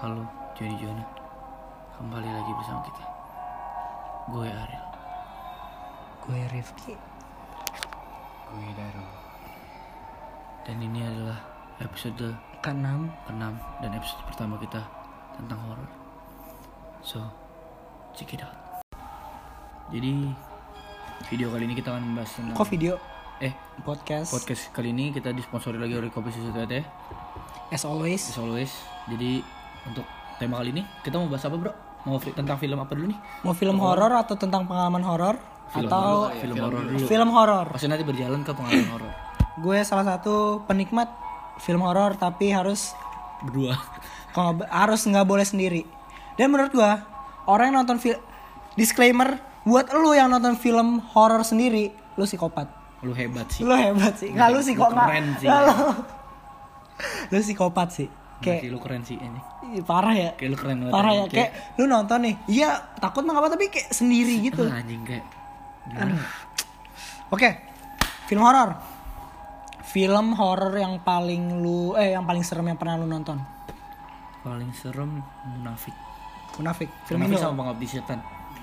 Halo, Joni Jona. Kembali lagi bersama kita. Gue Ariel. Gue Rifki. Gue Daru. Dan ini adalah episode Keenam. ke-6 dan episode pertama kita tentang horor. So, check it out. Jadi, video kali ini kita akan membahas tentang Kok video eh podcast? podcast kali ini kita disponsori lagi oleh Kopi Susu Tete. As always. As always. Jadi, untuk tema kali ini kita mau bahas apa, Bro? Mau fi- tentang film apa dulu nih? Mau film horor atau tentang pengalaman horor? Atau dulu, film horor dulu. film horor? Pasti nanti berjalan ke pengalaman horor. Gue salah satu penikmat film horor tapi harus Berdua. kalau harus nggak boleh sendiri. Dan menurut gue orang yang nonton film disclaimer buat lu yang nonton film horor sendiri lu psikopat. Lu hebat sih. Lu hebat sih. Nggak lu Lu psikopat. keren sih. Lu. lu psikopat sih. Kayak lu keren sih ini. ih, parah ya. Kayak lu keren banget. Parah ya, kayak lu nonton nih, iya takut mah apa tapi kayak sendiri gitu. Ah, anjing kayak? Oke, film horor. Film horor yang paling lu, eh yang paling serem yang pernah lu nonton? Paling serem munafik. Munafik, film Munafik Indo. sama pengabdi setan.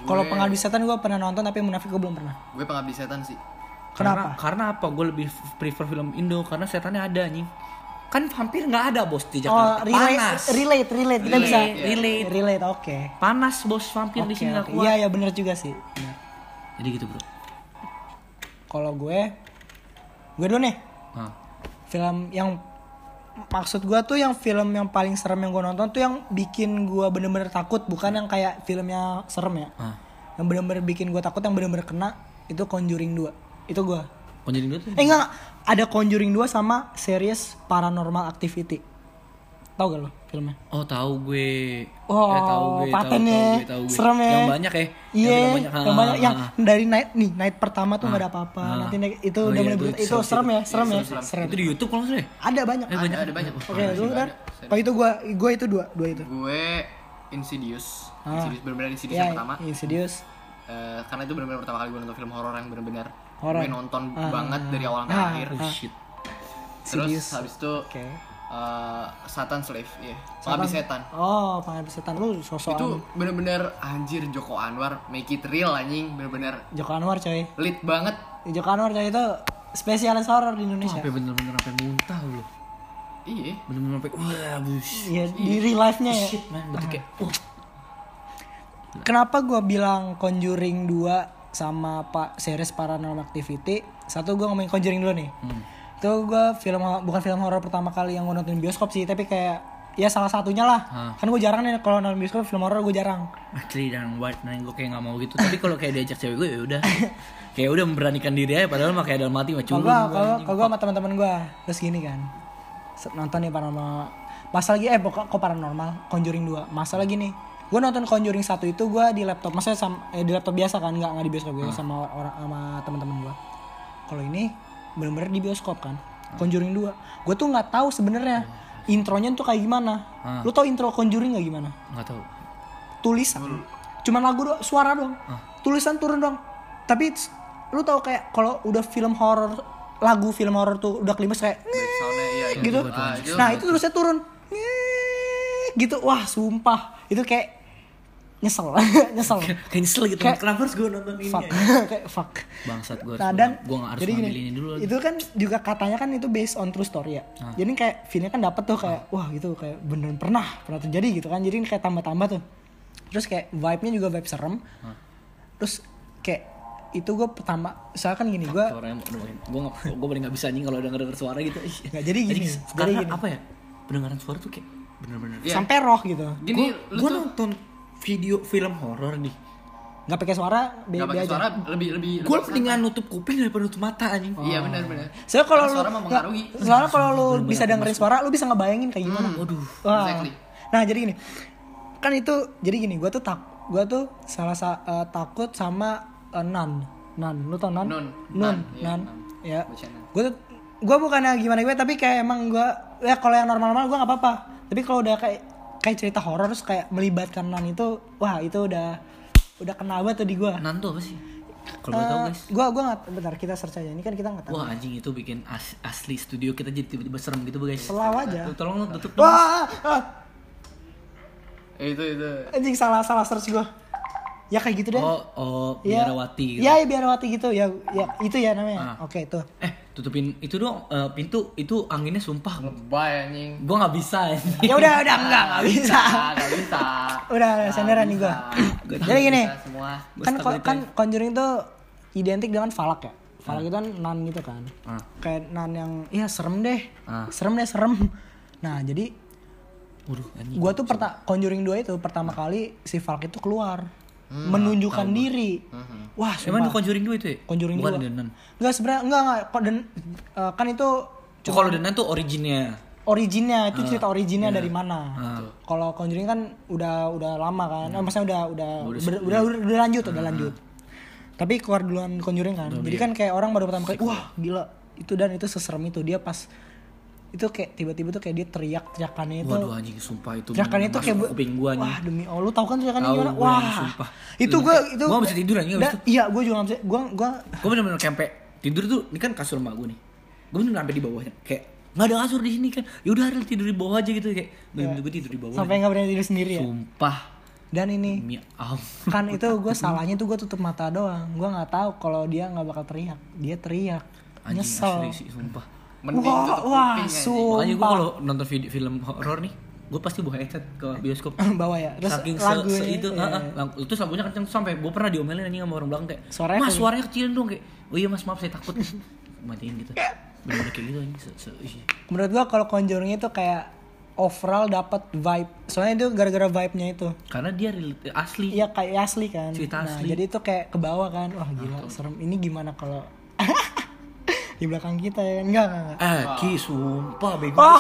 Kalau pengabdi setan gue pernah nonton tapi munafik gue belum pernah. Gue pengabdi setan sih. Kenapa? Karena, karena apa? Gue lebih prefer film Indo karena setannya ada anjing. Kan hampir nggak ada bos di Oh, Jakarta. relate, Panas. relate, relate, kita Relate, bisa iya. Relate. relate, oke. Panas bos vampir di Oke, sini kuat. Iya, ya bener juga sih. Bener. Jadi gitu bro. Kalau gue, gue dulu nih, Nah, film yang maksud gue tuh yang film yang paling serem yang gue nonton tuh yang bikin gue bener-bener takut bukan yang kayak filmnya serem ya ah. yang bener-bener bikin gue takut yang bener-bener kena itu Conjuring 2 itu gue Conjuring dulu tuh. eh enggak ada Conjuring 2 sama series Paranormal Activity tau gak lo filmnya Oh tahu gue. Oh, eh, tahu gue, tahu, patennya. tahu gue, tahu gue. Serem ya. Yang banyak ya. Iya, Yang yang, banyak. Ah, banyak ah, yang ah. dari night nih night pertama tuh nggak ada apa-apa. ah. Nanti naik- itu Oh udah iya, mulai itu itu, serem sih. serem ya, serem ya, serem. serem. Itu di YouTube kalau salah ya? Ada banyak. Eh, banyak. Ada banyak. Oke, lu kan? Kalau itu gua, gua itu dua, dua itu. Gue Insidious. Ah. Insidious benar-benar Insidious Ya, yang pertama. Insidious. Eh, karena itu benar-benar pertama kali gue nonton film horor yang benar-benar Horor. gue nonton Ah, banget dari awal sampai ah, akhir. Oh shit. Terus habis itu Oke. eh, Satan Slave, iya. Pengabdi setan. Oh, pengabdi setan lu sosok Itu benar-benar anjir Joko Anwar make it real anjing, benar-benar Joko Anwar coy. lit banget. Joko Anwar coy itu spesialis horor di Indonesia. Sampai bener-bener sampai muntah lu. Iya. Bener-bener sampai wah bus. Iya, di real life-nya ya. Shit man, kayak wah. Kenapa gua bilang Conjuring 2 sama Pak series Paranormal Activity? Satu gua ngomongin Conjuring dulu nih. Hmm. Itu gua film bukan film horor pertama kali yang gua nonton bioskop sih, tapi kayak ya salah satunya lah. Ah. Kan gue jarang nih kalau nonton bioskop film horor gue jarang. Asli dan white dan gue kayak gak mau gitu. Tapi kalau kayak diajak cewek gue ya udah. kayak udah memberanikan diri aja padahal mah kayak dalam hati mah gua kalau kalau gua sama teman-teman gua terus gini kan. Nonton nih paranormal. Masa lagi eh pokok kok paranormal Conjuring 2. Masa lagi nih. Gue nonton Conjuring 1 itu gua di laptop. Maksudnya sama, eh, di laptop biasa kan, nggak nggak di bioskop gue sama orang sama teman-teman gua. Kalau ini bener-bener di bioskop kan. Conjuring 2. Gue tuh nggak tahu sebenarnya intronya tuh kayak gimana. Ah. Lu tau intro Conjuring gak gimana? Nggak tahu. tulisan cuman lagu doang suara doang tulisan turun doang tapi lu tau kayak kalau udah film horor lagu film horor tuh udah klimaks kayak iya. iya. gitu Ah, itu nah itu tulisnya turun gitu wah sumpah itu kayak nyesel nyesel Kayak nyesel gitu. Kayak- Kenapa harus gue nonton ini? fuck ya? kayak fuck Bangsat gue. Nah dan gue gak harus jadi gini, ini dulu lagi. itu kan juga katanya kan itu based on true story ya. Jadi kayak feelnya kan dapet tuh kayak wah gitu kayak bener pernah pernah terjadi gitu kan. Jadi kayak tambah-tambah tuh. Terus kayak vibe-nya juga vibe serem. Terus kayak itu gue pertama misalkan gini gue gue gak, gue paling gak bisa anjing kalau denger denger suara gitu. Nggak, jadi gini, jadi karena gini. apa ya? Pendengaran suara tuh kayak bener-bener. Iya. sampai roh gitu. Gini, lu Gue tuh nonton video film horor nih. nggak pakai suara nggak beda pakai aja. suara lebih lebih. Gue lebih mendingan nutup kuping daripada nutup mata anjing. Iya benar-benar. Soalnya kalau Karena lu suara mah nggak- mengaruhi. soalnya kalau lu bisa dengerin suara lu bisa ngebayangin kayak gimana. Waduh. Wah. Exactly. Nah jadi gini, kan itu jadi gini, gue tuh tak, gue tuh salah sa eh, takut sama eh, nan, nan, lu tau nan? Nun. nun, Nun, iya, nan, nun. ya. Gue tuh, gue bukannya gimana gue, tapi kayak emang gue, ya kalau yang normal-normal gue nggak apa-apa. Tapi kalau udah kayak kayak cerita horor terus kayak melibatkan nan itu, wah itu udah udah kena banget tuh di gue. Nan tuh apa sih? Kalau boleh tahu guys. Gue gue nggak, bentar kita search aja. Ini kan kita nggak tahu. Wah anjing itu bikin as- asli studio kita jadi tiba-tiba serem gitu guys. Selaw aja. Tuh, Tolong tutup dong. Wah, ah. Eh, itu itu. Anjing salah salah search gue. Ya kayak gitu deh. Oh, oh, Ya. biarawati. gitu. Ya, ya biarawati gitu. Ya, ya itu ya namanya. Ah. Oke, itu. Eh, tutupin itu dong eh, pintu itu anginnya sumpah. Lebay anjing. Gua nggak bisa anjing. Ya udah, udah enggak, enggak bisa. Gak bisa. Udah, udah senderan nih gua. Jadi gini, semua. Gua kan stuck kan Conjuring tuh identik dengan falak ya. Falak itu kan nan gitu kan. Ah. Kayak nan yang ya serem deh. Ah. Serem deh, serem. Nah, jadi Waduh, anjing. gua tuh perta Conjuring 2 itu pertama kali si Falk itu keluar Hmm, menunjukkan diri. Wah, Emang di sumpah. Conjuring 2 itu ya? Conjuring Bukan 2. Denan. Enggak sebenarnya enggak enggak kok dan eh, kan itu Oh, kalau Denan tuh originnya. originnya itu Ah, cerita originnya iya. dari mana. Kalau Conjuring kan udah udah lama kan. Eh, maksudnya udah udah udah, udah, udah, udah lanjut, udah lanjut. Tapi keluar duluan Conjuring kan. Jadi kan kayak orang baru pertama kali, wah gila. Itu dan itu seserem itu dia pas itu kayak tiba-tiba tuh kayak dia teriak teriakannya itu. Waduh anjing sumpah itu. Teriakannya itu kayak kuping gua anjing. Wah demi Allah, lu tahu kan teriakannya gimana? gua, Wah. sumpah. Itu gua itu gua bisa tidur anjing, itu. Iya, gua juga bisa. Gua gua Gue bener-bener sampai tidur tuh, ini kan kasur emak gue nih. Gue bener sampai di bawahnya. Kayak nggak ada kasur di sini kan. Ya udah Ariel tidur di bawah aja gitu kayak. Bener-bener gue tidur di bawah. sampai nggak berani tidur sendiri ya. Sumpah. Dan ini kan itu gue salahnya tuh gue tutup mata doang gue nggak tahu kalau dia nggak bakal teriak dia teriak Anjing nyesel asli sih, sumpah. Mending wah tutup wah kuping, anjing. Makanya gue sumpah kalau nonton video film horor nih, gue pasti bawa headset ke bioskop. bawa ya. Terus Saking lagu se, se itu, ya, ah, ah, lang- terus lampunya kenceng sampai gue pernah diomelin anjing sama orang belakang kayak, Suaranya mas kayak- suaranya kecilin dong kayak, oh iya mas maaf saya takut, matiin gitu, bener kayak gitu anjing, se, se, ih. menurut gue kalau Conjuring itu kayak overall dapat vibe. Soalnya itu gara-gara vibe-nya itu. Karena dia asli, Iya kayak asli kan. Cerita nah asli. jadi itu kayak ke bawah kan. Wah gila serem. Ini gimana kalau di belakang kita ya enggak enggak, enggak. eh ki sumpah bego, Allah,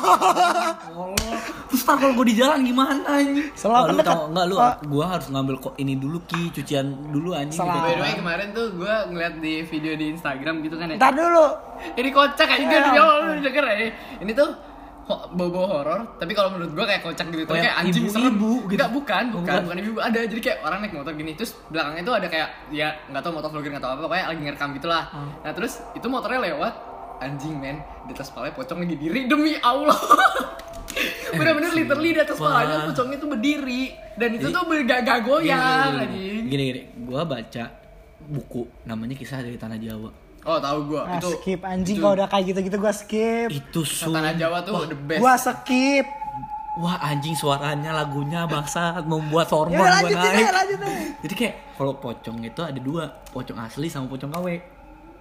terus ntar kalau gue di jalan gimana anjing, Selalu Oh, lu tau nggak lu, Ah. gue harus ngambil kok ini dulu ki, cucian dulu anjing, Salah. gitu. By the way kemarin tuh gue ngeliat di video di Instagram gitu kan ya. ntar dulu Ini kocak aja Iya. kan ya Allah, lu denger ya. Ini tuh bobo horor, tapi kalau menurut gue kayak kocak gitu, Kayak kayak anjing ibu-ibu serem. gitu. Enggak, bukan, Oh, bukan, bukan. bukan ibu ada. Jadi kayak orang naik motor gini, terus belakangnya tuh ada kayak ya nggak tahu motor vlogger nggak tahu apa, pokoknya lagi ngerekam gitulah. Hmm. Nah terus itu motornya lewat, anjing men, di atas palanya pocong lagi diri demi Allah. Bener-bener literally di atas palanya pocongnya tuh berdiri dan itu tuh gak, Gini, goyang gini, anjing. gini, gini, gue baca buku namanya kisah dari tanah Jawa. Oh tahu gue ah, itu skip anjing kalau udah kayak gitu-gitu gue skip Itu Tanah sum- Jawa tuh the best. gue skip Wah anjing suaranya lagunya bangsa membuat hormon ya gua lanjutin naik. aja. Jadi kayak kalau pocong itu ada dua, pocong asli sama pocong KW.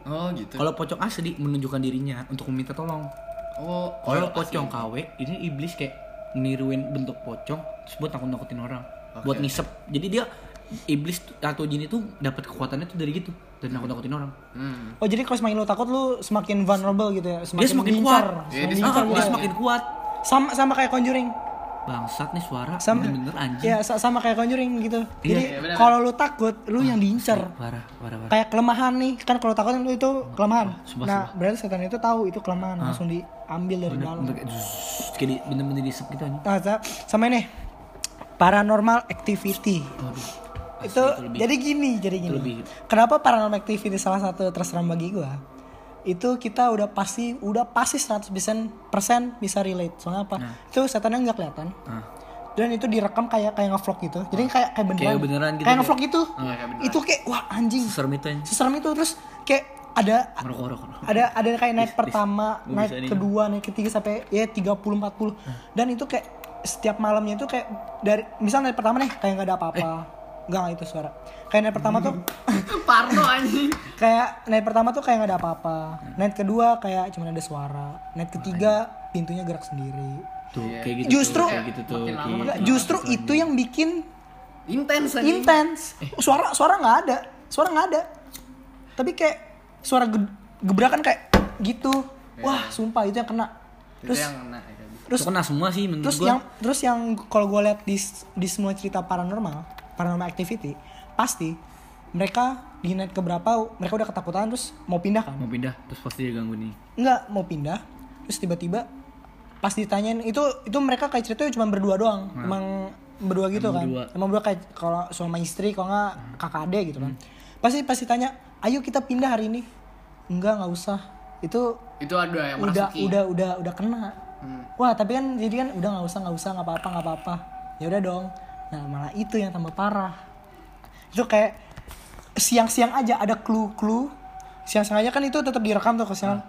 Oh gitu. Kalau pocong asli menunjukkan dirinya untuk meminta tolong. oh, Kalau oh, pocong KW ini iblis kayak niruin bentuk pocong terus buat nakut-nakutin orang, buat ngisep. Jadi dia iblis atau jin itu dapat kekuatannya tuh dari gitu, dari nakut-nakutin orang. Hmm. Oh jadi kalau semakin lu takut lu semakin vulnerable gitu ya, semakin, Dia semakin diincar, kuat. Iya, semakin dia Ah, gitu dia semakin kuat. Sama sama kayak Conjuring. Bangsat nih suara Sama bener-bener anjing. Ya sa- sama kayak Conjuring gitu. Iya, Jadi iya, benar. kalau lu takut, lu yang diincar. Parah, parah, parah. Kayak kelemahan nih, kan kalau takut lu itu kelemahan. sumpah, nah, berarti setan itu tahu itu kelemahan, langsung diambil dari dalam. Bener kayak zzz, kayak di- bener-bener disep gitu anjing. Nah, sa- sama ini paranormal activity. Waduh. Itu lebih- jadi gini, jadi gini. lebih. Kenapa paranormal activity salah satu terseram bagi gua? Itu kita udah pasti udah pasti 100% persen bisa relate. Soalnya apa? Itu setannya nggak kelihatan. Nah. Dan itu direkam kayak kayak ngevlog gitu. Jadi kayak kayak beneran. Kayak beneran gitu, Kayak ngevlog gitu. Kayak beneran. itu kayak wah anjing. Serem itu anjing. Seserem itu terus kayak ada Merokok-rokok. ada ada kayak naik dis- pertama, gua naik kedua, naik ketiga sampai ya 30 40. Dan itu kayak setiap malamnya itu kayak dari misal naik pertama nih kayak nggak ada apa-apa. Eh. Enggak itu suara. Kayak naik pertama tuh Parno anjing. kayak naik pertama tuh kayak nggak ada apa-apa. Naik kedua kayak cuma ada suara. Naik ketiga pintunya gerak sendiri. Tuh, kayak gitu. Justru- tuh, kayak gitu tuh. Makin lama gitu. justru itu yang bikin Intens intens. Eh. Suara suara nggak ada, suara nggak ada. Tapi kayak suara ge- gebrakan kayak gitu. Wah, sumpah itu yang kena. Itu Terus yang kena ya. terus Itu kena semua sih menurut terus gua. yang terus yang kalau gue lihat di di semua cerita paranormal, paranormal activity, pasti mereka di night keberapa mereka udah ketakutan terus mau pindah kan? mau pindah terus pasti dia ganggu nih. Enggak, mau pindah. Terus tiba-tiba pas ditanyain itu itu mereka kayak ceritanya cuma berdua doang. Emang berdua gitu Emang kan. berdua. Emang berdua kayak kalau suami istri kalau nggak kakak adek gitu kan. Pasti pasti tanya, "Ayo kita pindah hari ini." Enggak, nggak usah. Itu Itu ada yang udah merasuki. udah udah udah kena. Hmm. Wah, tapi kan jadi kan udah nggak usah nggak usah nggak apa-apa nggak apa-apa. Ya udah dong. Nah malah itu yang tambah parah. Itu kayak siang-siang aja ada clue-clue. Siang-siang aja kan itu tetap direkam tuh kesiangan.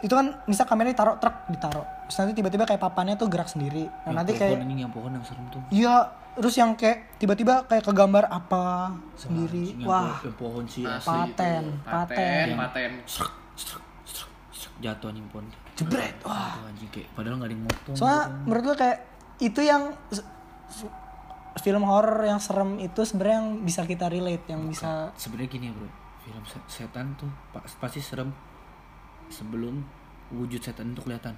Itu kan misal kameranya taruh truk ditaruh. Terus nanti tiba-tiba kayak papannya tuh gerak sendiri. Nah nanti pohon kayak ini yang pohon yang serem tuh iya terus yang kayak tiba-tiba kayak kegambar apa sendiri. Yang Wah, yang pohon sih Asli Paten, itu. paten. paten paten Serak, serak, serak, serak. jatuh anjing pohon jebret. Wah. Anjing kayak padahal nggak ada yang motong Soalnya gitu. menurut gue kayak itu yang film horor yang serem itu sebenarnya yang bisa kita relate, yang bisa sebenarnya gini bro. Film se- setan tuh pa- pasti serem sebelum wujud setan itu kelihatan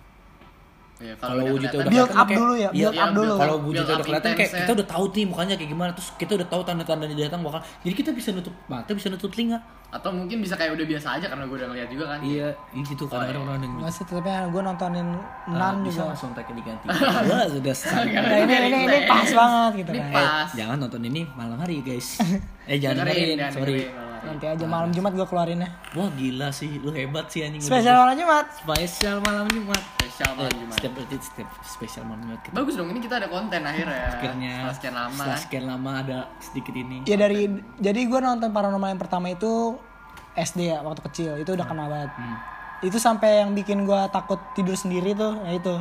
Ya, kalau wujudnya udah Build kelihatan up kayak- dulu ya, iya, build iya, up. Dulu. kalau wujudnya udah kelihatan kayak kita udah tahu nih mukanya kayak gimana terus kita udah tahu tanda-tandanya dia datang bakal jadi kita bisa nutup mata bisa nutup telinga. Atau mungkin bisa kayak udah biasa aja karena gue udah ngeliat juga kan. Iya ini gitu orang ada yang Nggak sih, tapi gue nontonin Nan Ah, bisa juga. langsung tagnya diganti wah sudah sangat Nah, ini, ini, ini pas banget gitu ini kan. pas. Jangan nonton ini malam hari guys. Eh jangan Dengerin, sorry. Nanti aja malam Jumat gue keluarinnya. wah gila sih. Lu hebat sih anjing. Spesial malam Jumat. spesial malam jumat. Spesial Eh, malam Jumat. setiap berarti setiap spesial malam jumat. Kita bagus dong ini kita ada konten akhirnya. Akhirnya setelah sekian lama. setelah sekian lama ada sedikit ini. Ya dari jadi gue nonton paranormal yang pertama itu SD ya waktu kecil. Itu udah kena banget. Hmm. Itu sampai yang bikin gue takut tidur sendiri tuh, ya itu.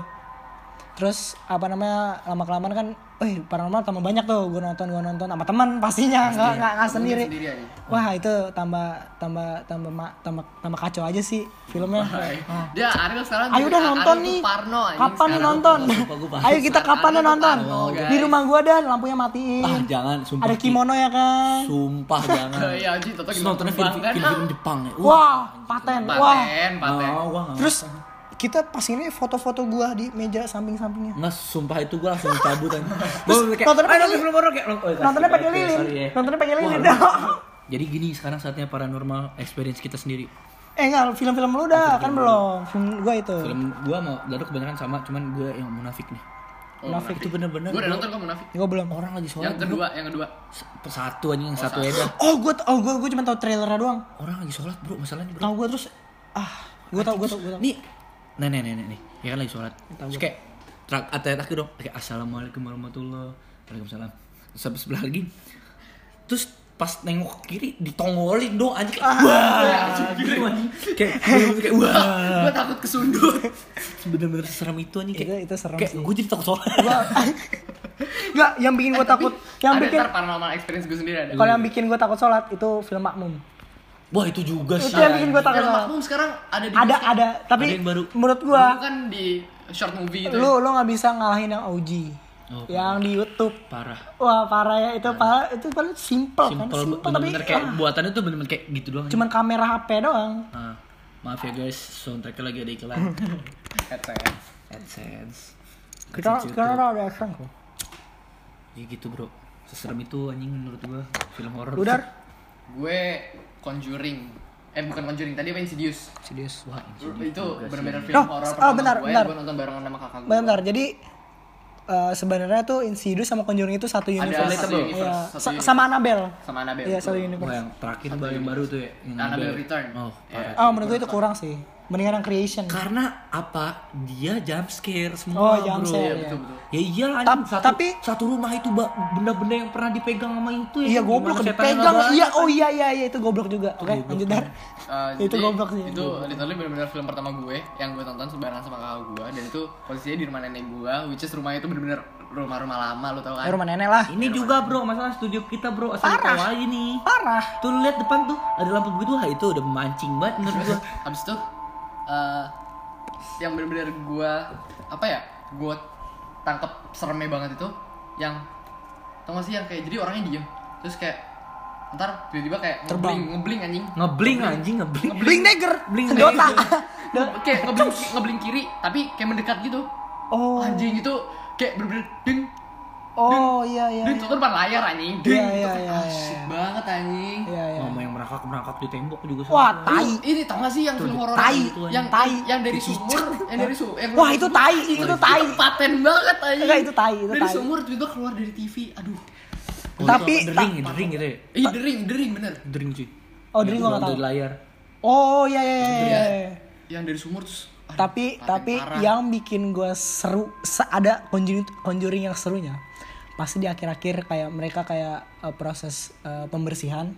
Terus apa namanya lama kelamaan kan, eh paranormal tambah banyak tuh gue nonton gue nonton sama teman pastinya nggak nggak nggak sendiri. sendiri aja Wah itu tambah tambah tambah ma- tambah tambah kacau aja sih filmnya. Wah. dia Ariel sekarang Ayo udah nonton nih. Parno Kapan nih nonton? Ayo kita kapan nih nonton? parno. Di rumah gua dan lampunya matiin. ah jangan sumpah Ada kimono ya kan? sumpah jangan Iya anjing nontonnya film kan? film Jepang ya Uh, Wah, paten. Wah. paten paten Terus kita pas ini foto-foto gua di meja samping-sampingnya. Nggak, sumpah itu gua langsung cabut aja. Gua kayak, nontonnya "Ayo, pakai lilin." oh, Nontonnya pakai lilin. ya. Nontonnya pakai lilin. Jadi gini sekarang saatnya paranormal experience kita sendiri. Eh enggak, film-film lu udah kan belum. Film gua itu. Film gua mau lalu kebanyakan sama, cuman gua yang munafik nih. Oh, Munafik Itu bener-bener gue udah gua- nonton kok munafik Gua belum. orang lagi sholat. yang kedua yang kedua bro. satu aja yang satu ya dah. Oh, gua oh gua gua cuma tahu trailernya doang. Orang lagi sholat, Bro, masalahnya, Bro. Tahu gua terus ah, gua tahu gua tahu gua tahu. Nih, nenek nenek nih, ya kan lagi sholat. Terus kayak terak atas akhir dong, kayak assalamualaikum warahmatullah, waalaikumsalam. Terus habis sebelah lagi, terus pas nengok kiri ditongolin dong anjing. Kayak wah gitu anjing kayak bener-bener kayak wah. Gue takut kesundut. Bener-bener seram itu anjing. Kayak Itu- itu serem kayak gue jadi takut sholat. Enggak, yang bikin gua takut, yang ada bikin paranormal experience gue sendiri ada. Kalau yang bikin gua takut sholat itu film Makmum. Wah itu juga sih Itu yang bikin gua takut. Makmum sekarang ada di Ada ada, tapi Ada yang baru. menurut gua Dulu kan di short movie itu lu lu nggak bisa ngalahin yang OG. Oh, yang di YouTube. parah. Wah, parah ya. Itu parah. itu paling simple, kan, simpel simple tapi bener-bener kayak ah, buatannya tuh bener-bener kayak gitu doang. Cuman kamera HP doang. Ah, maaf ya guys. Soundtracknya lagi ada iklan. AdSense Kita AdSense kita YouTube. ada action kok. Ya gitu bro. Seserem itu anjing menurut gua. Film horor. Udar. gue Conjuring eh bukan Conjuring tadi apa Insidious Serius. Wah itu Insidious sih. benar-benar film Oh, horor oh, bentar, gue bentar. gue nonton barengan sama kakak gue Bentar, bentar. Jadi eh, sebenarnya tuh Insidious sama Conjuring itu satu universe. satu Iya, universe, satu sa- universe. sama Annabelle. sama Annabelle Iya, satu universe. yang terakhir baru yang baru tuh ya yang Annabelle. Return. Oh Iya. parah Oh, menurut gue itu kurang sih. Mendingan yang creation. Karena apa Dia jump scare Oh, semua jump bro scare, iya iya. betul betul Ya iya Ta- satu, tapi- satu rumah itu benda-benda yang pernah dipegang sama itu ya Iya kan? goblok dipegang. Iya, oh iya iya iya itu goblok juga. Oke, lanjut dar. Uh, Itu goblok sih. Itu literally benar-benar film pertama gue yang gue tonton sebarengan sama kakak gue dan itu posisinya di rumah nenek gue, which is rumah itu benar-benar rumah-rumah lama lo tau kan? Rumah nenek lah. Ini juga bro masalah studio kita bro Asal Parah. nih Parah. Tuh lihat depan tuh ada lampu begitu Wah itu udah memancing banget menurut gua Habis itu uh, yang benar-benar gue apa ya? Gue tangkep seremnya banget itu yang tau gak sih yang kayak jadi orangnya diem terus kayak ntar tiba-tiba kayak Terbang. ngebling ngebling anjing Ngebling anjing ngebling Blink Dagger. Blink Dota. Kayak ngebling ngebling kiri tapi kayak mendekat gitu Oh. anjing itu kayak bener-bener ding Oh iya iya. ding itu depan layar anjing Iya, iya, kayak, iya, ah, iya, iya. banget anjing Iya iya. Mama yang merangkak-merangkak di tembok juga sama. Wah, tai. Ini, ini tau gak sih yang film horor tai, itu yang tai. yang dari sumur yang dari sumur yang Wah, dari itu tai, itu tai. paten banget anjing Enggak, itu tai, itu dari tai. sumur tiba-tiba keluar dari TV aduh Oh, Tapi- dering, dering gitu ya. ih dering dering bener Dering cuy. Oh, dering gua Yang nggak tahu. Dari layar. Oh iya iya iya. iya. yang dari sumur terus Tapi paten tapi parah. yang bikin gue seru se- ada conjuring conjuring yang serunya. pasti di akhir-akhir kayak mereka kayak eh, proses eh, pembersihan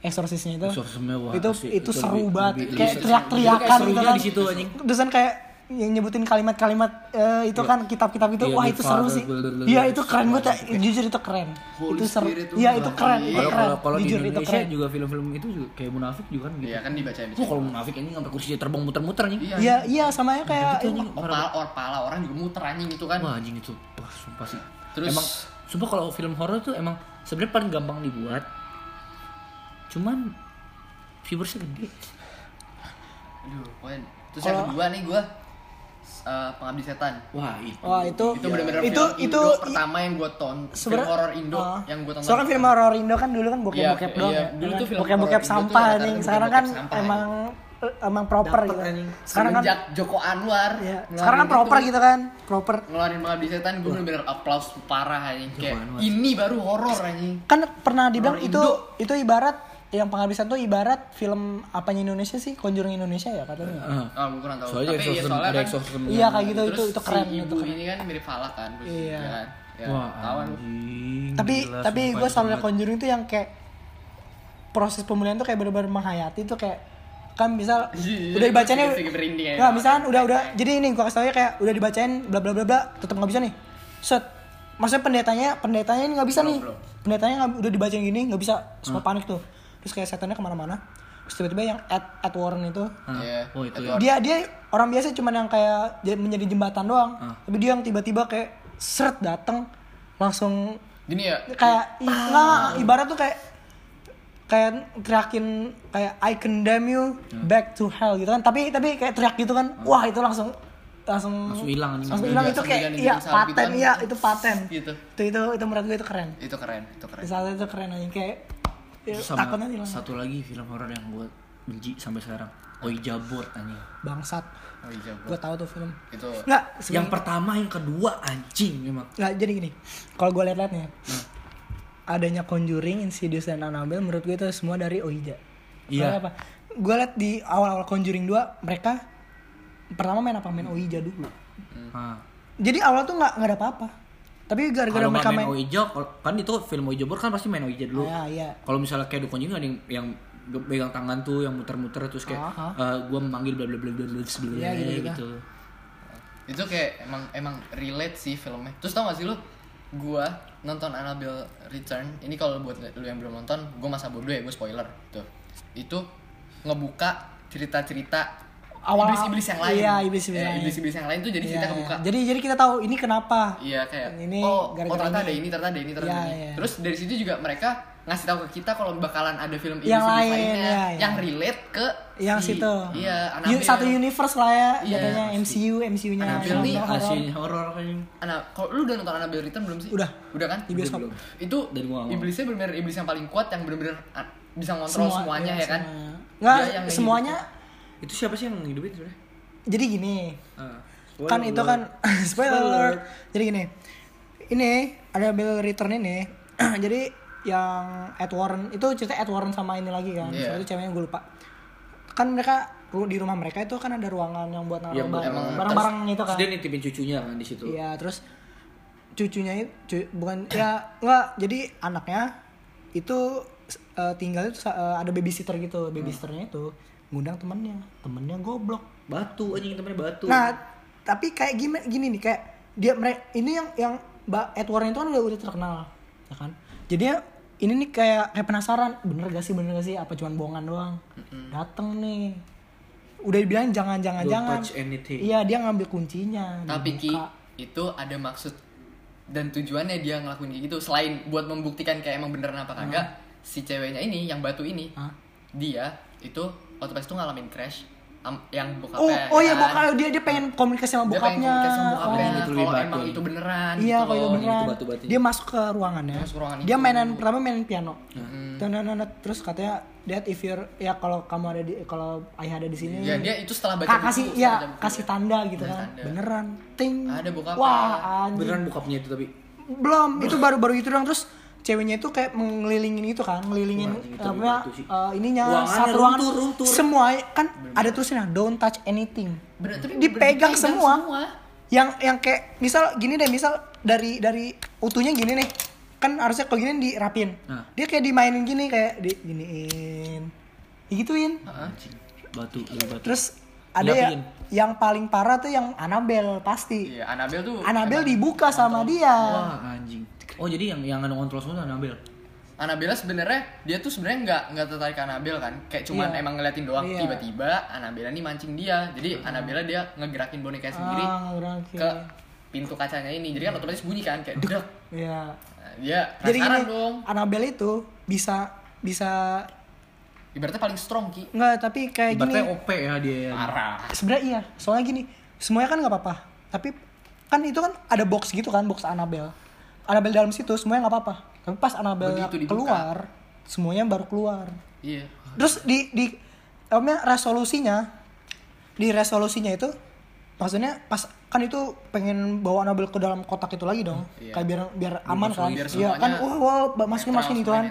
eksorsisnya itu wah, itu itu Itu seru lebih- banget lebih- kayak teriak-teriakan gitu kan di situ, anjing. terus kan kayak yang nyebutin kalimat-kalimat eh, itu kan kitab-kitab itu Iya, wah itu seru sih iya itu keren banget ya. jujur itu keren Holy itu seru iya itu keren iya. itu Kalau keren kalau di jujur itu Indonesia keren juga film-film itu juga kayak munafik juga kan gitu. Iya kan dibacain. Oh, kalau munafik ini sampai kursinya terbang muter-muter nih. Iya. iya iya sama ya kayak Gitu, anjing. Oh, pala, or, pala orang juga muter anjing itu kan. Wah anjing itu, wah sumpah sih. Terus- emang, sumpah kalau film horor tuh emang sebenarnya paling gampang dibuat. Cuman viewersnya gede. Aduh, pokoknya. Terus yang kedua nih gua eh, pengabdi setan. Wah itu. wah itu Itu bener-bener itu film itu Indo pertama yang gua tonton. Film horor Indo Ah. yang gua tonton. Soalnya kan film horor Indo kan dulu kan bokep-bokep Iya, doang. iya. ya. Dulu tuh film bokep-bokep sampah nih. Sekarang kan sampah, emang eh, emang proper Dapet, gitu. anjing. Sekarang kan Semenjak Joko Anwar. iya. Sekarang kan proper itu, gitu kan. Proper. Ngeluarin pengabdi setan gua bener-bener applause parah anjing. Kayak Anwar. ini baru horor anjing. Kan pernah dibilang itu Indo. itu ibarat yang penghabisan tuh ibarat film apanya Indonesia sih Conjuring Indonesia ya katanya. Ah. Ah, gua kurang tahu. Soalnya Tapi ya soalnya ada kan. Iya kayak gitu itu itu keren si itu ibu keren. ini kan mirip Falak kan. Iya. ya kan? Ya, Wah kawan. anjing. Tapi gila, tapi gue itu selalu. Conjuring tuh yang kayak proses pemulihan tuh kayak bener-bener menghayati tuh kayak kan misal Iya, udah dibacanya ya. nggak misalkan udah udah jadi ini gua kasih tau ya kayak udah dibacain bla bla bla bla tetap nggak bisa nih set maksudnya pendetanya pendetanya ini nggak bisa nih pendetanya udah dibacain gini nggak bisa semua panik tuh terus kayak setannya ke mana-mana terus tiba-tiba yang Ed, Ed Warren itu Ah. Iya. Oh itu Itu ya. dia dia orang biasa cuman yang kayak menjadi jembatan doang Ah. tapi dia yang tiba-tiba kayak seret datang langsung Gini ya. kayak i- nggak, ibarat tuh kayak kayak teriakin kayak I condemn you Hmm. back to hell gitu kan tapi tapi kayak teriak gitu kan wah itu langsung langsung Langsung hilang anjing. langsung hilang itu Langsung kayak iya paten iya itu paten Gitu. itu itu itu menurut gue itu keren Itu keren, itu keren. misalnya itu keren aja kayak ya, Terus sama satu lagi film horor yang gue benci sampai sekarang. Ouija board anjing. bangsat iya, bro. gue tahu tuh film Itu nggak Yang sebenarnya- pertama, yang kedua anjing memang. nggak jadi gini kalau gue liat-liat nih adanya Conjuring, Insidious dan Annabelle menurut gue itu semua dari Ouija. Iya. Soalnya apa? Gue liat di awal-awal Conjuring 2 mereka pertama main apa main Ouija dulu. Ah. Jadi awal tuh nggak nggak ada apa-apa. Tapi gara-gara mereka main, main, kan itu film Ouija board kan pasti main Ouija dulu. Ah, iya. Kalau misalnya kayak dukun juga ada yang, yang pegang tangan tuh yang muter-muter terus kayak Aha. eh, gua memanggil bla bla bla bla bla Iya, gitu-gitu. gitu. itu kayak emang emang relate sih filmnya. Terus tau gak sih lu? Gua nonton Annabelle Return. Ini kalau buat lu yang belum nonton, gua masa bodoh ya, gua spoiler. Tuh. Itu ngebuka cerita-cerita Awal- iblis-iblis yang lain. iya, iblis-iblis Eh, yang lain. iblis-iblis yang lain tuh jadi Iya, cerita iya. kebuka. Jadi jadi kita tahu ini kenapa. Iya kayak Ini oh, oh gara-gara ternyata ini. ada ini, ternyata ada ini, ternyata Iya, ada ini. iya. Terus dari situ juga mereka ngasih tahu ke kita kalau bakalan ada film iblis Yang lain, lainnya iya, iya. yang relate ke Yang si- situ. Iya, Annabelle. satu universe lah ya, Iya, katanya MCU, MCU-nya. Annabelle nih Asli horor kan. Ana, kalau lu udah nonton Annabelle Return belum sih? Udah. Udah kan? Di bioskop. belum. Itu gua mau. iblisnya benar-benar iblis yang paling kuat yang benar-benar bisa ngontrol Semua- semuanya iya, ya kan? semuanya. Nggak, Dia yang semuanya Itu siapa sih yang ngidupin sebenarnya? jadi gini. Ah. kan itu kan spoiler alert. jadi gini ini ada Bill Return ini jadi yang Ed Warren itu cerita Ed Warren sama ini lagi kan Iya. soalnya ceweknya gue lupa kan mereka di rumah mereka itu kan ada ruangan yang buat naruh emang- barang-barang itu kan dia nitipin cucunya kan di situ. iya terus cucunya itu bukan ya enggak jadi anaknya itu eh, tinggal itu sa- eh, ada babysitter gitu babysitternya itu ngundang temennya temennya goblok Batu anjing temennya batu. Nah, tapi kayak gimana gini nih kayak dia mereka ini yang yang Mbak Edward itu kan udah udah terkenal, ya kan? Jadi ini nih kayak kayak penasaran, bener gak sih bener gak sih apa cuman bohongan doang? Dateng nih. Udah dibilang jangan jangan Don't jangan. touch anything. Iya, dia ngambil kuncinya. Tapi Ki, itu ada maksud dan tujuannya dia ngelakuin kayak gitu selain buat membuktikan kayak emang beneran apa kagak si ceweknya ini yang batu ini Hah? dia itu waktu pas itu ngalamin crash am- yang Oh, bokapnya oh iya kan. bokap dia dia pengen komunikasi sama dia pengen bokapnya. komunikasi sama bokapnya Oh. itu lebih kalau batu emang itu beneran Iya, gitu kalau itu beneran. itu batu-batu. Dia masuk ke ruangannya. Masuk ruangan dia itu. mainan pertama main piano. Hmm. Terus katanya, "Dad, if you're ya kalau kamu ada di kalau ayah ada di sini." ya dia itu setelah baca buku, kasih ya kasih tanda gitu kan. Beneran. Ting. Ada bokapnya. Wah. Beneran bokapnya itu tapi. Belum, itu baru-baru itu doang terus ceweknya itu kayak mengelilingin itu kan, ngelilingin Wah, anjing, itu apa eh, ininya Ruangannya satu ruangan runtuh, runtuh. semua kan ada tulisannya don't touch anything. Bener, tapi Dipegang bener- semua. semua. Yang yang kayak misal gini deh, misal dari dari utuhnya gini nih kan harusnya kalau gini dirapin Nah. dia kayak dimainin gini kayak di giniin digituin Anjing. Batu, batu. terus ada ya? Yang paling parah tuh yang Anabel pasti Iya, Anabel tuh Anabel dibuka sama dia Wah anjing. Oh jadi yang yang ngontrol semua Anabel. Anabella sebenarnya dia tuh sebenarnya nggak nggak tertarik Anabel kan, kayak cuman Iya. emang ngeliatin doang. Iya. Tiba-tiba Anabella nih mancing dia, jadi Anabella dia ngegerakin boneka sendiri ah ke pintu kacanya ini, jadi kan otomatis bunyi kan kayak dek. ya Nah, dia jadi gini dong. Anabel itu bisa bisa Ibaratnya paling strong ki. nggak tapi kayak gini Ibaratnya OP ya dia. ya. Parah. sebenarnya iya soalnya gini semuanya kan nggak apa-apa tapi kan itu kan ada box gitu kan box Anabel Anabel dalam situ semuanya nggak apa-apa tapi pas Begitu dibuka. keluar semuanya baru keluar Iya. terus di di apa namanya, resolusinya di resolusinya itu maksudnya pas kan itu pengen bawa Anabel ke dalam kotak itu lagi dong Iya. kayak biar biar aman kan biar iya kan wah wah masukin masukin itu kan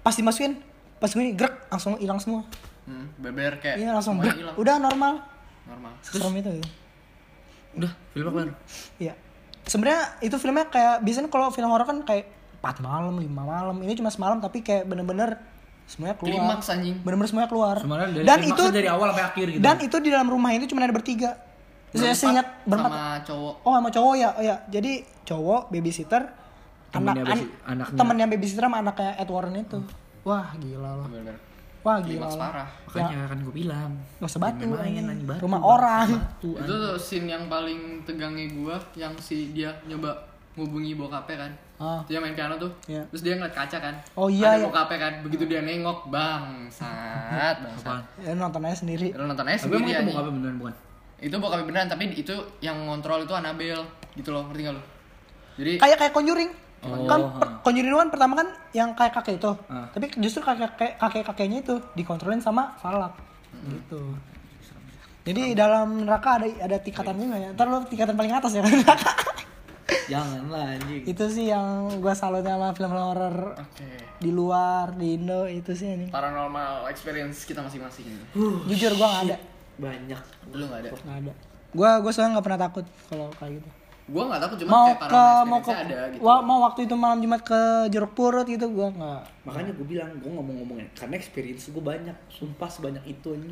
pas dimasukin pas gini grek langsung hilang semua Hmm, beber kayak iya langsung grek hilang. udah normal Normal. serem itu ya. Udah, film apa? Iya. Sebenarnya itu filmnya kayak biasanya kalau film horor kan kayak 4 malam, 5 malam. Ini cuma semalam tapi kayak bener-bener semuanya keluar. Klimaks anjing. Bener-bener semuanya keluar. Dari dan itu dari awal sampai akhir gitu. Dan itu di dalam rumah itu cuma ada bertiga. Saya Berempat ingat berempat. sama cowok. Oh, sama cowok ya. Oh ya. Jadi cowok babysitter Temennya anak baby- anaknya. temennya babysitter sama anaknya Ed Warren itu. Wah, gila loh. Wah, gila Klimaks loh. parah. Makanya kan gue bilang. Gak usah batu. Jangan main, anjing, batu, rumah batu, orang. batu, itu tuh scene yang paling tegangnya gua yang si dia nyoba ngubungi bokapnya kan Ah. dia main piano tuh Iya. terus dia ngeliat kaca kan Oh, iya, ada iya. bokapnya kan begitu dia nengok bangsat bangsat Apaan? Ya, nonton aja sendiri. lu nonton aja Tapi emang sendiri itu aja bukan apa beneran bukan? itu bokapnya beneran tapi itu yang ngontrol itu Anabel gitu loh ngerti gak lu jadi kayak kayak Conjuring Oh, kan per- Conjuring kan pertama kan yang kayak kakek itu. Ah. tapi justru kakek kakek kakek kakeknya itu dikontrolin sama Falak gitu. Jadi dalam neraka ada ada tingkatan juga ya. Ntar lu tingkatan paling atas ya neraka Janganlah anjing. itu sih yang gua salut sama film horor oke. di luar di Indo itu sih ini paranormal experience kita masing-masing jujur gua nggak ada. Banyak. lu nggak ada? Nggak ada. Gua gua soalnya nggak pernah takut kalau kayak gitu gua nggak takut cuma mau kayak ke mau ke ada gitu wa- mau waktu itu malam jumat ke jeruk purut gitu gua nggak Makanya gue bilang, gue ngomong-ngomongin karena experience gue banyak, sumpah sebanyak itu ini.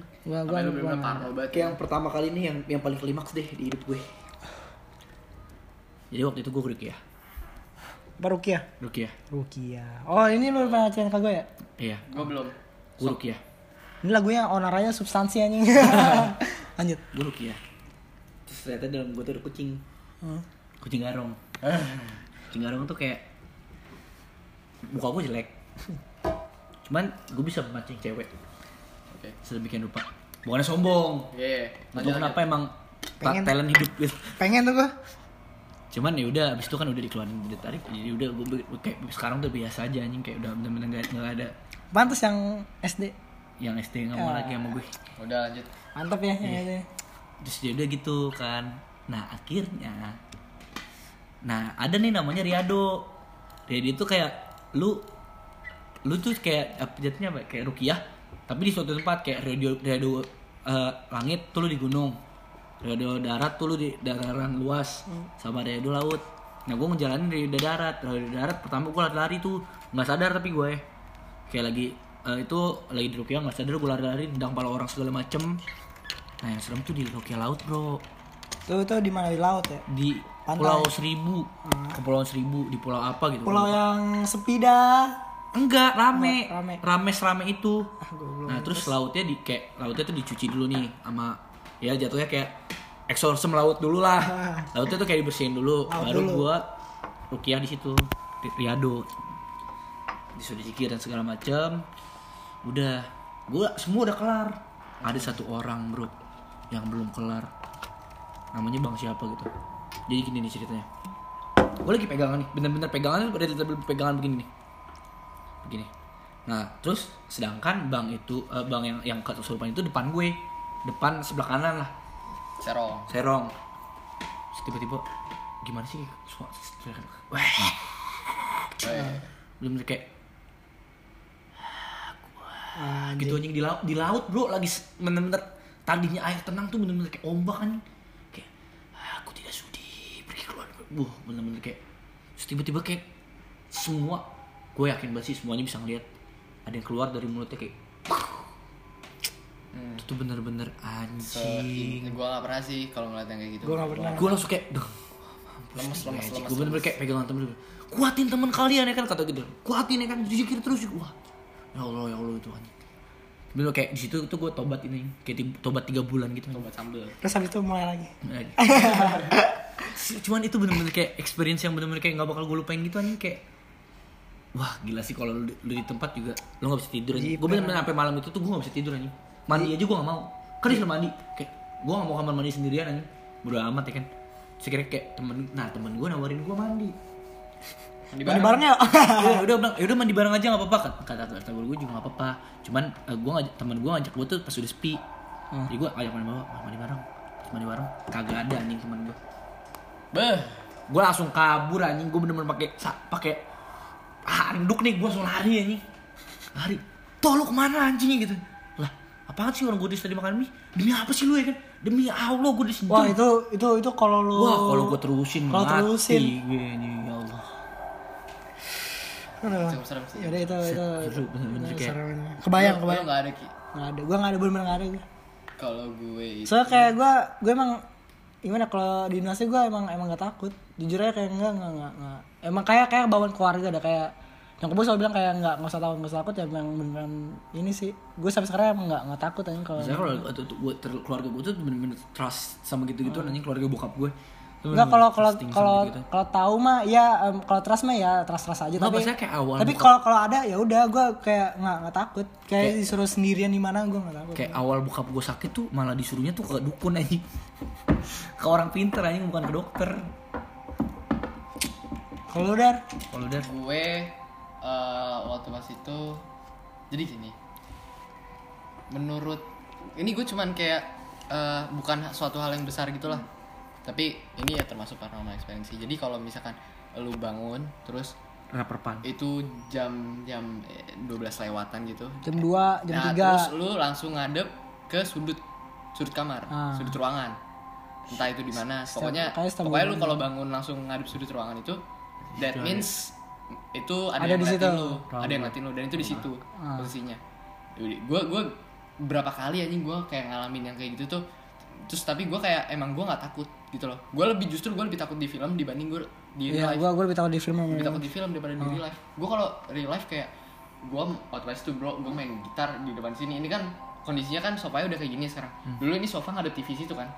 parno banget Kayak yang pertama kali ini yang yang paling klimaks deh di hidup gue. Jadi waktu itu gue Rukia. Apa Rukia Rukia. Rukia. Oh ini lu pernah ceritain ke gue ya? Iya, gua belum gue Rukia. Ini lagunya onarannya substansi anjing. Lanjut. Gue Rukia. Terus ternyata dalam gue tuh ada kucing. Hmm. Kucing garong. Kucing garong tuh kayak muka gue jelek. Cuman gue bisa memancing cewek oke sedemikian rupa. Bukannya sombong. Iya, Itu lanjut, kenapa emang Pengen. talent hidup gitu. Pengen tuh gue. Cuman ya udah abis itu kan udah dikeluarin dari tarik jadi udah gue kayak sekarang tuh biasa aja anjing kayak udah bener-bener gak, nggak ada Pantes yang SD. yang SD nggak mau Ya. lagi sama gue. Udah lanjut. Mantep ya yang SD. Terus ya udah gitu kan. Nah akhirnya, nah ada nih namanya Riado. Riado itu kayak lu, lu tuh kayak apa jatuhnya apa? Kayak Rukiah, tapi di suatu tempat kayak Riado, Riado eh, langit tuh lu di gunung, Riado darat tuh lu di dataran luas, sama Riado laut. Nah gue ngejalanin Riado darat, Riado darat pertama gue lari-lari tuh nggak sadar tapi gue kayak lagi eh, itu lagi di Rukiah nggak sadar gue lari-lari tendang pala orang segala macem. Nah yang serem tuh di Rukiah laut bro Tuh tuh di mana di laut ya? di Pantai. Pulau Seribu, Kepulauan Seribu di pulau apa gitu? Pulau yang sepi dah. Enggak, rame. Rame. Rame serame itu. Ah. Nah, terus lautnya di kayak lautnya tuh dicuci dulu nih sama ya jatuhnya kayak exorcism laut dulu lah. Lautnya tuh kayak dibersihin dulu, Laut baru dulu. gua Rukiah di situ, di Riado. Disuruh zikir dan segala macam. Udah, gua semua udah kelar. Ada satu orang, Bro, yang belum kelar. Namanya Bang siapa gitu. Jadi gini nih ceritanya. Gue lagi pegangan nih, bener-bener pegangan udah pegangan begini nih begini. Nah, terus sedangkan bang itu eh, bang yang yang kesurupan itu depan gue, depan sebelah kanan lah, Serong. serong. Tiba-tiba gimana sih suara wah, belum kayak Anjing. gitu anjing di laut di laut bro lagi bener-bener tadinya air tenang tuh bener-bener kayak ombak kan kayak "Ah, aku tidak sudi pergi keluar wah bener-bener kayak tiba-tiba kayak semua gue yakin banget sih semuanya bisa ngeliat ada yang keluar dari mulutnya kayak itu tuh bener-bener anjing gue gak pernah sih kalau ngeliat yang kayak gitu. Gua nggak pernah. gue langsung kayak duh Lemes, lemes, lemes. gue bener-bener kayak pegangan temen gue kuatin teman kalian ya kan kata gitu kuatin ya kan zikir terus wah ya Allah ya Allah itu anjing bener kayak di situ tuh gue tobat ini kayak tobat tiga bulan gitu Obat sambel. Terus habis itu mulai lagi. Cuman itu bener-bener kayak experience yang bener-bener kayak nggak bakal gue lupain gitu anjing kayak wah gila sih kalau lu, lu di tempat juga lu nggak bisa tidur anjing. Gue bener-bener sampai malam itu tuh gue nggak bisa tidur anjing. Mandi aja gue nggak mau. Kan disuruh mandi. Kayak gue nggak mau kamar mandi sendirian anjing. Bodo amat ya kan. Sekira kayak temen nah temen gue nawarin gue mandi. Mandi Mandi bareng. bareng ya? udah bilang ya udah mandi bareng aja nggak apa-apa. Kata kata kata gue juga nggak apa-apa. Cuman gue ngajak temen gue ngajak gue tuh pas udah sepi. Jadi gue ajak mandi bareng mandi bareng. Mandi bareng kagak ada anjing temen gue Beh. gue langsung kabur anjing gue bener-bener pakai pakai handuk nih gue langsung lari anjing lari toh lu ke mana anjing gitu lah apaan sih orang gue tadi makan mie demi apa sih lu ya kan demi Allah gue disentuh Wah itu itu itu kalau lu wah kalau gue terusin kalau mati terusin. gue ya Allah Aduh. Cukup serem sih. Yaudah itu itu. Seru, bener-bener itu kayak-. Kebayang kebayang. Gak ada Ki. Nggak ada. Gua nggak ada bener-bener nggak ada gue. Kalau gue itu Soalnya kayak gue gue emang gimana kalau di Indonesia gue emang emang gak takut. Jujur aja kayak enggak enggak enggak. enggak. Emang kayak kayak bawaan keluarga ada kayak yang gue selalu bilang kayak nggak nggak usah takut nggak usah takut ya emang beneran ini sih gue sampai sekarang emang nggak nggak takut aja kalau Misalnya kalau keluarga gue tuh bener-bener trust sama gitu-gitu anjing keluarga bokap gue Enggak kalau kalau kalau gitu-gitu. kalau tahu mah ya em, kalau trust mah ya trust trust aja Nggak, tapi kayak awal tapi buka- kalau kalau ada ya udah gue kayak nggak nggak takut. Kayak disuruh sendirian di mana gue nggak takut. Kayak awal bokap gue sakit tuh malah disuruhnya tuh ke dukun anjing. Ke orang pinter anjing bukan ke dokter. Kalau udah kalau udah gue eh, waktu pas itu jadi gini. Menurut ini gue cuman kayak eh, bukan suatu hal yang besar gitulah tapi ini ya termasuk paranormal experience sih. jadi kalau misalkan lu bangun terus rapper pan itu jam jam eh, 12 lewatan gitu. Jam 2 jam nah 3 terus lu langsung ngadep ke sudut sudut kamar Ah. sudut ruangan. Entah itu di mana pokoknya pokoknya lu kalau bangun langsung ngadep sudut ruangan itu that means itu ada, Ada yang di situ. lu ada yang ngeliatin lu dan itu di situ Ah. posisinya. Gue gue berapa kali anjing gue kayak ngalamin yang kayak gitu tuh terus tapi gue kayak emang gue nggak takut gitu loh. Gue lebih justru gue lebih takut di film dibanding gue di real Iya, life. gue gue lebih takut di film lebih takut di film daripada di real life. Gue kalau real life kayak gue pas itu bro gue main gitar di depan sini. Ini kan kondisinya kan sofanya udah kayak gini sekarang. Dulu ini sofa ngadep TV situ kan.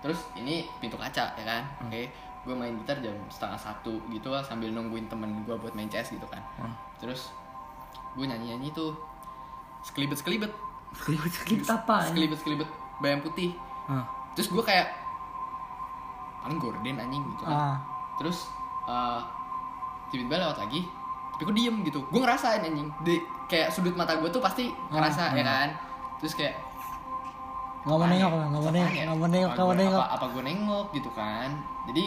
Terus ini pintu kaca ya kan? Oke gue main gitar jam setengah satu gitu lah sambil nungguin temen gue buat main CS gitu kan. Terus gue nyanyi nyanyi tuh sekelibet sekelibet Kelibet kelibet apa? sekelibet sekelibet bayam putih Hah. terus gue kayak paling gorden anjing gitu kan Ah. terus eh, tiba-tiba lewat lagi tapi gue diem gitu gue ngerasain anjing di kayak sudut mata gue tuh pasti ngerasa ya kan terus kayak Nggak mau nengok ya? lah, nggak mau nengok, ya? nggak mau nengok, Apa nggak mau nengok. apa, apa gue nengok gitu kan jadi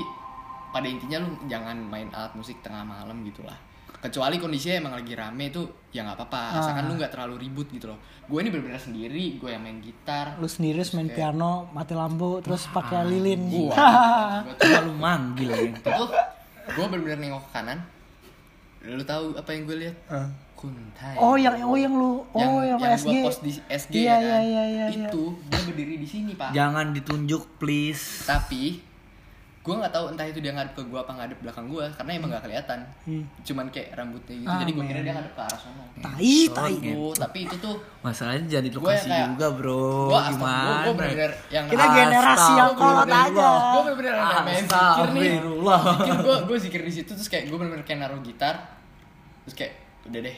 pada intinya lu jangan main alat musik tengah malam gitu lah kecuali kondisinya emang lagi rame tuh ya nggak apa-apa asalkan Ah. lu nggak terlalu ribut gitu loh gue ini bener-bener sendiri gue yang main gitar Lu sendiri terus main piano, mati lampu, terus pakai lilin. Gue tuh Coba lu manggil ya. itu gue bener-bener nengok ke kanan lu tahu apa yang gue lihat Ah. kuntai Oh yang oh yang lu oh yang, yang, SG. gua post di SG Iya, ya iya, kan iya, iya, iya. itu dia berdiri di sini pak Jangan ditunjuk please. tapi gue nggak tahu entah itu dia ngadep ke gue apa ngadep belakang gue karena emang nggak kelihatan Hmm. cuman kayak rambutnya gitu Ah, jadi gue kira dia ngadep ke arah sana Tai tai. Oh, tapi itu tuh Masalahnya jadi Gua lokasi kayak- juga bro. gue Gimana? gue bener-bener yang Kita generasi yang kolot aja. gue bener-bener yang main zikir nih gue gue zikir di situ terus kayak gue bener-bener kayak naruh gitar terus kayak udah deh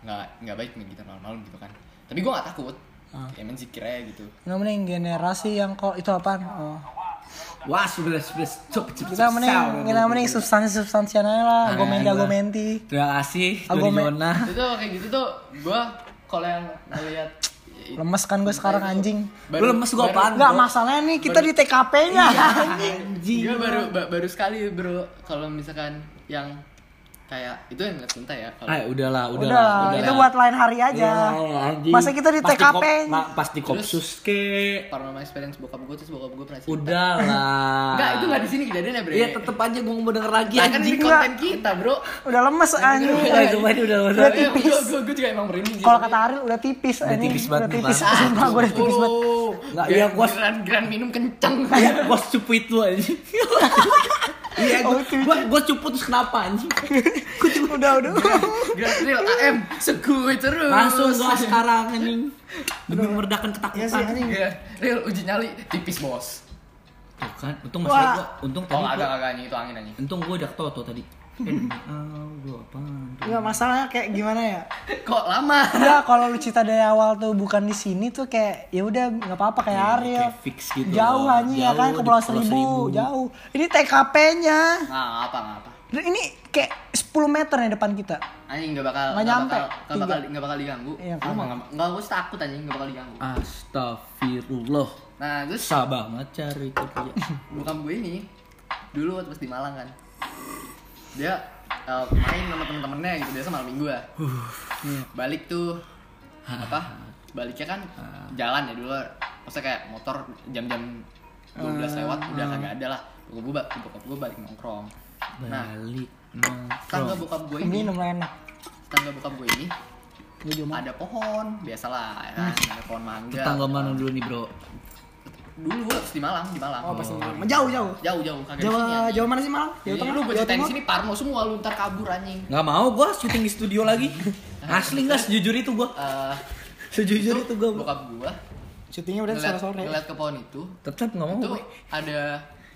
nggak nggak baik main gitar malam-malam gitu kan tapi gue nggak takut Ah. kayak main zikir aja gitu Yang mending generasi yang kok itu apaan? Oh. Wah sudah sudah cuk cuk. Kita mending kita mending substansi substansian aja lah, Ah, argumenti gua- argumenti. Terima kasih Yona. itu kayak gitu tuh gue kalau yang ngeliat Lemes kan gue sekarang anjing. Lu lemes gua apaan? Enggak bro? masalahnya nih kita di TKP-nya. Anjing. Gue baru ba- baru sekali bro kalau misalkan yang kayak itu yang ngeliat Kunta ya kalau Ah, udahlah, Udah, udahlah. itu buat lain hari aja. Ya, anjing. Masa kita di Pas TKP? kop- ma- pas di kopsus ke. paranormal experience bokap gue terus bokap gue pernah cerita Udahlah. Enggak, itu nggak di sini kejadiannya bre Iya tetep aja gue mau denger lagi Nah, kan ini konten kita bro Udah lemes anjing. Udah, ini udah udah. Udah tipis. gue gue juga emang merinding Kalau kata Ariel udah tipis Udah tipis banget Udah tipis. Sumpah gue udah tipis banget. Nggak, iya, gua- Gran, gran minum kenceng Iya, gue cupu itu anjing. Iya, gue gue gue cupu terus kenapa anjing? Udah, udah. Gran real AM Seguy terus Langsung gue sekarang anjing. Demi meredakan ketakutan. Iya anjing. Real uji nyali tipis bos Tuh kan, untung masih gue, untung Oh tadi agak gua, agak anjing itu angin anjing untung gue udah toto tadi. Gue? Enggak masalahnya kayak gimana ya? Kok lama Ya kalau lu cerita dari awal tuh bukan di sini tuh kayak ya udah nggak apa-apa kayak Ariel. kayak fix gitu Jauh anjing ya kan ke Pulau Seribu, Seribu. jauh. Ini TKP-nya. Nggak apa nggak apa Dan ini kayak 10 meter ya depan kita. Anjing nggak bakal Nggak nyampe. bakal nggak bakal nggak bakal diganggu Iya, Lu mah nggak nggak gue takut anjing nggak bakal diganggu Astagfirullah. Nah terus Susah banget cari kerja. bokap gue ini dulu waktu pas di Malang kan dia eh, main sama temen-temennya gitu biasa malam minggu ya balik tuh apa baliknya kan jalan ya dulu maksudnya kayak motor jam-jam 12 lewat udah kagak ada lah. Bokap gue bokap gue balik nongkrong. Nah Balik tangga nongkrong. bokap gue Ini ini lumayan enak. tangga bokap gue ini ada pohon biasalah ya kan ada pohon mangga. Tetangga mana dulu nih bro? Dulu pas di Malang di Malang Oh, pasti Malang. Jauh, jauh. jauh jauh kagak anjing. Jawa mana sih Malang? Jawa Jadi Tengah. lu gue ceritain sini Parno semua lu ntar kabur anjing. Nggak mau gue syuting di studio lagi. Asli nggak sejujur itu gue. Eh, Sejujur itu gue. bokap gua Syutingnya udah ngeliat, sore-sore. ngeliat ke pohon itu Tetap nggak mau. itu gue. ada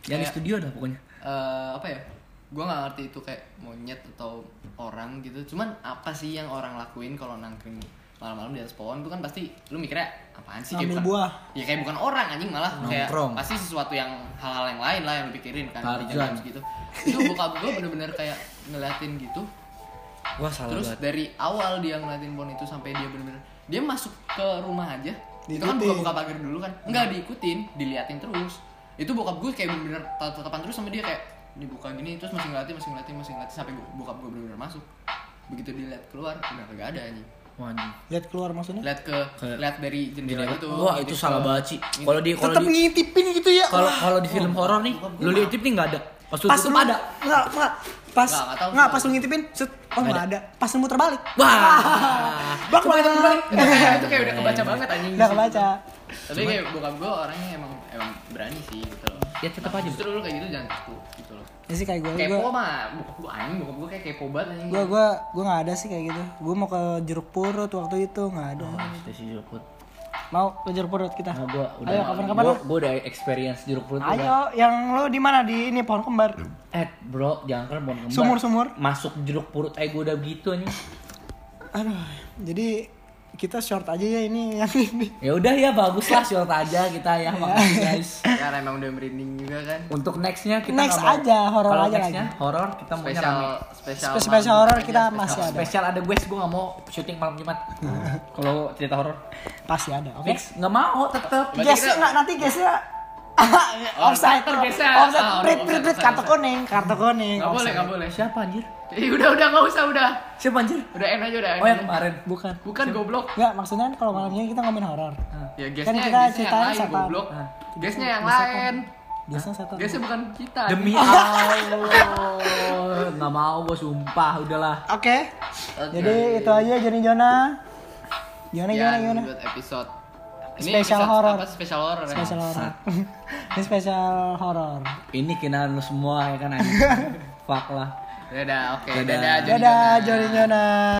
Yang di studio dah pokoknya. eh, apa ya gua nggak ngerti itu kayak monyet atau orang gitu cuman apa sih yang orang lakuin kalau nangkring malam-malam di atas pohon itu kan pasti lu mikirnya apaan sih Ngambil bukan, buah. ya kayak bukan orang anjing malah kayak Nongkrong. pasti sesuatu yang hal-hal yang lain lah yang lu pikirin kan di jam gitu itu bokap gua bener-bener kayak ngeliatin gitu Wah salah Terus banget. dari awal dia ngeliatin pohon itu sampai dia bener-bener dia masuk ke rumah aja. Itu kan buka-buka pagar dulu kan. Enggak diikutin, diliatin terus. Itu bokap gue kayak bener-bener tatap-tatapan terus sama dia kayak dibuka gini terus masih ngeliatin, masih ngeliatin, masih ngeliatin sampai gua- bokap gue bener-bener masuk. Begitu dilihat keluar, udah kagak ada anjing. Wah, anjing. Lihat keluar maksudnya. Lihat ke Ke- lihat dari jendela itu. Wah ngintip itu salah banget sih. Kalau di kalau Tetap di ngintipin gitu ya. kalau kalau di film horor nih, bokap gua lu lihat nih nggak ada. Pas lu pas lu ada. Enggak, enggak. Pas enggak pas lu ngintipin, set, oh enggak ada. Pas lu muter balik. Wah. Bak bak. itu kayak udah kebaca banget anjing. Udah kebaca. Tapi kayak bokap gue orangnya emang emang berani sih gitu loh. Ya tetap aja. Justru lu kayak gitu jangan takut gitu loh. Ya sih kayak gue, Kepo gue mah, bokap gue anjing, bokap gue kayak kepo banget anjing. gue gue gue nggak ada sih kayak gitu. Gue mau ke jeruk purut waktu itu nggak ada. Stasi jeruk purut. Mau ke jeruk purut kita. Nah, gua udah Ayo kapan-kapan gua, lah. gua udah experience jeruk purut udah. Ayo, yang lu di mana di ini pohon kembar? Eh, bro, jangan kan mau kembar. Sumur-sumur. Masuk jeruk purut aja gua udah begitu anjing. Aduh, jadi kita short aja ya ini yang ini. Ya udah ya bagus lah short aja kita ya makasih guys. Karena emang udah merinding juga kan. Untuk nextnya kita Next nggak mau- aja, horor Kalau aja nextnya horor kita mau Spesial spesial Spesial- spesial malam horor kita spesial. masih ada. Spesial ada gue, gue gak mau syuting malam Jumat. Kalau cerita horor, Pasti ada, oke? fix nggak mau tetep. Berarti Guys, kita- enggak nanti guysnya Oh, offside ntar guysnya. offside Ah, prit offside, prit prit offside, kartu offside. kuning kartu kuning Nggak boleh, offside. nggak boleh. Siapa anjir? Eh, udah udah nggak usah udah. Siapa anjir? Udah end aja udah end. Oh yang kemarin. bukan Bukan goblok. Enggak, maksudnya kalau malam ini kita ngomongin horor. Ya Kan guysnya kita guysnya ceritain yang lain goblok. Ah. Guysnya yang lain. Biasanya setan. Guysnya bukan kita. Demi Allah, nggak mau gue sumpah, udahlah. Oke. Oke. Jadi itu aja Joni Jona. Gimana gimana Sekian gimana? buat episode. Spesial episode horor. Apa spesial horor ya? Spesial horor. Ini spesial horor. Ini kenal lu semua ya kan anjing. Fuck lah. Dadah, oke. Dadah. Dadah, Joni Dadah Jona. Joni Jona.